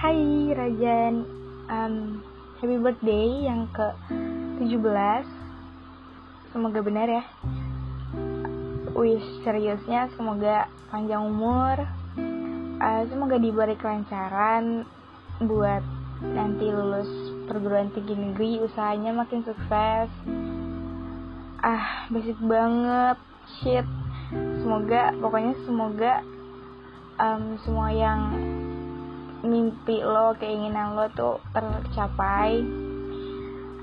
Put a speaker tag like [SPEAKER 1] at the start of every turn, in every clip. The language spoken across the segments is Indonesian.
[SPEAKER 1] Hai Rajan, um, happy birthday yang ke 17 Semoga benar ya. Wish seriusnya semoga panjang umur. Uh, Semoga diberi kelancaran buat nanti lulus perguruan tinggi negeri. Usahanya makin sukses. Ah basic banget. Shit. Semoga pokoknya semoga um, semua yang mimpi lo keinginan lo tuh tercapai.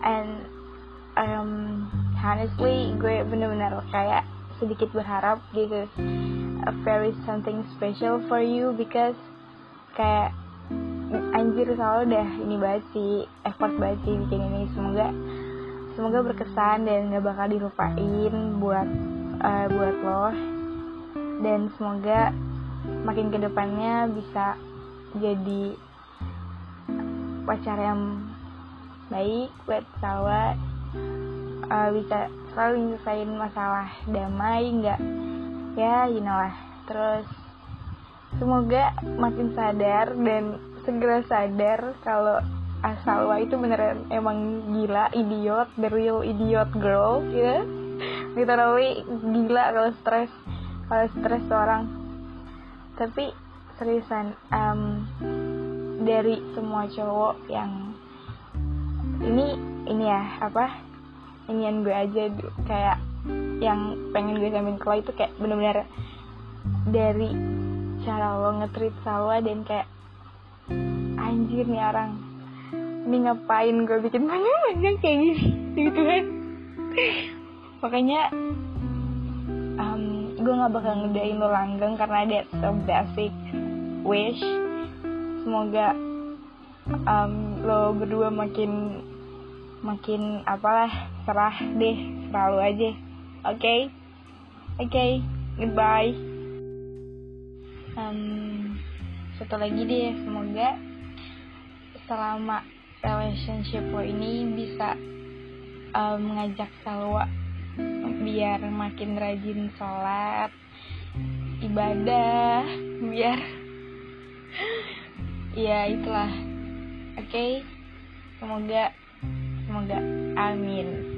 [SPEAKER 1] And um, honestly gue bener-bener kayak sedikit berharap is a very something special for you because kayak anjir selalu dah ini banget sih effort banget sih bikin ini. Semoga semoga berkesan dan gak bakal dilupain buat uh, buat lo. Dan semoga makin ke depannya bisa jadi pacar yang baik buat Salwa uh, bisa selalu nyelesain masalah damai nggak ya you know lah terus semoga makin sadar dan segera sadar kalau Asalwa itu beneran emang gila idiot the real idiot girl gitu ya. literally gila kalau stres kalau stres seorang tapi seriusan um, dari semua cowok yang ini ini ya apa inian gue aja kayak yang pengen gue sampaikan ke lo itu kayak bener-bener dari cara lo ngetrit Salwa dan kayak anjir nih orang ini ngapain gue bikin banyak-banyak kayak gini gitu kan. Makanya um, gue gak bakal ngedain lo langgeng karena that's so basic wish. Semoga um, lo berdua makin makin apalah serah deh selalu aja. Oke? Okay? oke okay, goodbye. Um, satu lagi deh semoga selama relationship lo ini bisa um, mengajak Salwa biar makin rajin sholat ibadah biar ya itulah oke okay? semoga semoga amin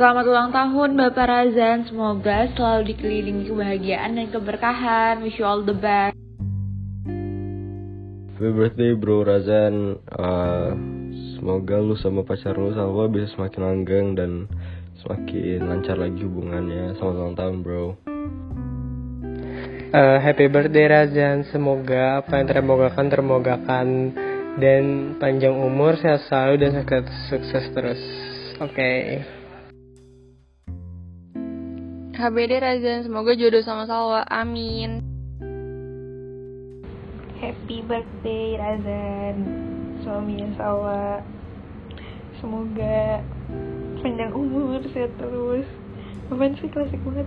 [SPEAKER 2] Selamat ulang tahun Bapak Razan, semoga selalu dikelilingi kebahagiaan dan keberkahan. Wish you all the best.
[SPEAKER 3] Happy birthday bro Razan. Uh, semoga lu sama pacar lu sama bisa semakin langgeng dan semakin lancar lagi hubungannya. Selamat ulang tahun bro.
[SPEAKER 4] Uh, happy birthday Razan, semoga apa yang termogakan termogakan dan panjang umur, sehat selalu dan sukses, sukses terus. Oke. Okay.
[SPEAKER 5] HBD Razan, semoga jodoh sama Salwa. Amin.
[SPEAKER 1] Happy birthday Razan, suami Salwa. Semoga panjang umur, sehat terus. Apaan sih klasik banget?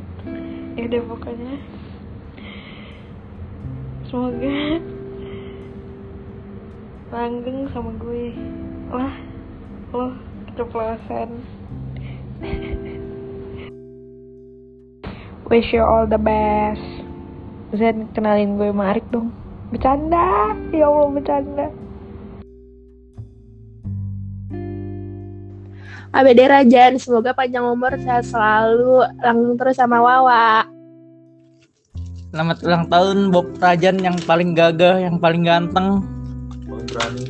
[SPEAKER 1] Ya udah pokoknya semoga langgeng sama gue. Lah lo keceplosan. Wish you all the best. Zen kenalin gue Marik dong. Bercanda ya Allah bercanda.
[SPEAKER 6] ABD Rajan, semoga panjang umur sehat selalu, langgeng terus sama Wawa.
[SPEAKER 7] Selamat ulang tahun Bob Rajan yang paling gagah, yang paling ganteng.
[SPEAKER 3] Paling berani.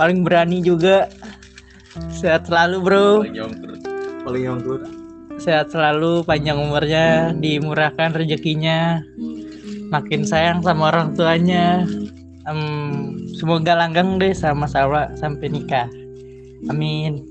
[SPEAKER 7] Paling berani juga. Sehat selalu, Bro.
[SPEAKER 3] Paling yang
[SPEAKER 7] Sehat selalu, panjang umurnya, dimurahkan rezekinya. Makin sayang sama orang tuanya. Um, semoga langgeng deh sama Salwa sampai nikah. Amin.